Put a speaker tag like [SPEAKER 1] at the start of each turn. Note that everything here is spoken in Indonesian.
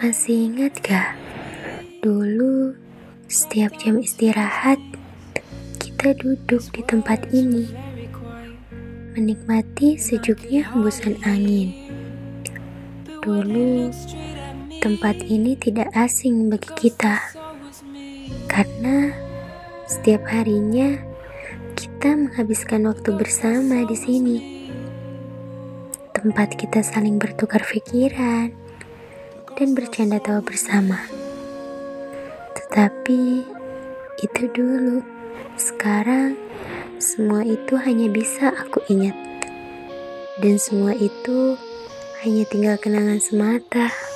[SPEAKER 1] Masih ingat gak? Dulu, setiap jam istirahat, kita duduk di tempat ini. Menikmati sejuknya hembusan angin. Dulu, tempat ini tidak asing bagi kita. Karena setiap harinya kita menghabiskan waktu bersama di sini. Tempat kita saling bertukar pikiran dan bercanda tawa bersama. Tetapi itu dulu. Sekarang semua itu hanya bisa aku ingat. Dan semua itu hanya tinggal kenangan semata.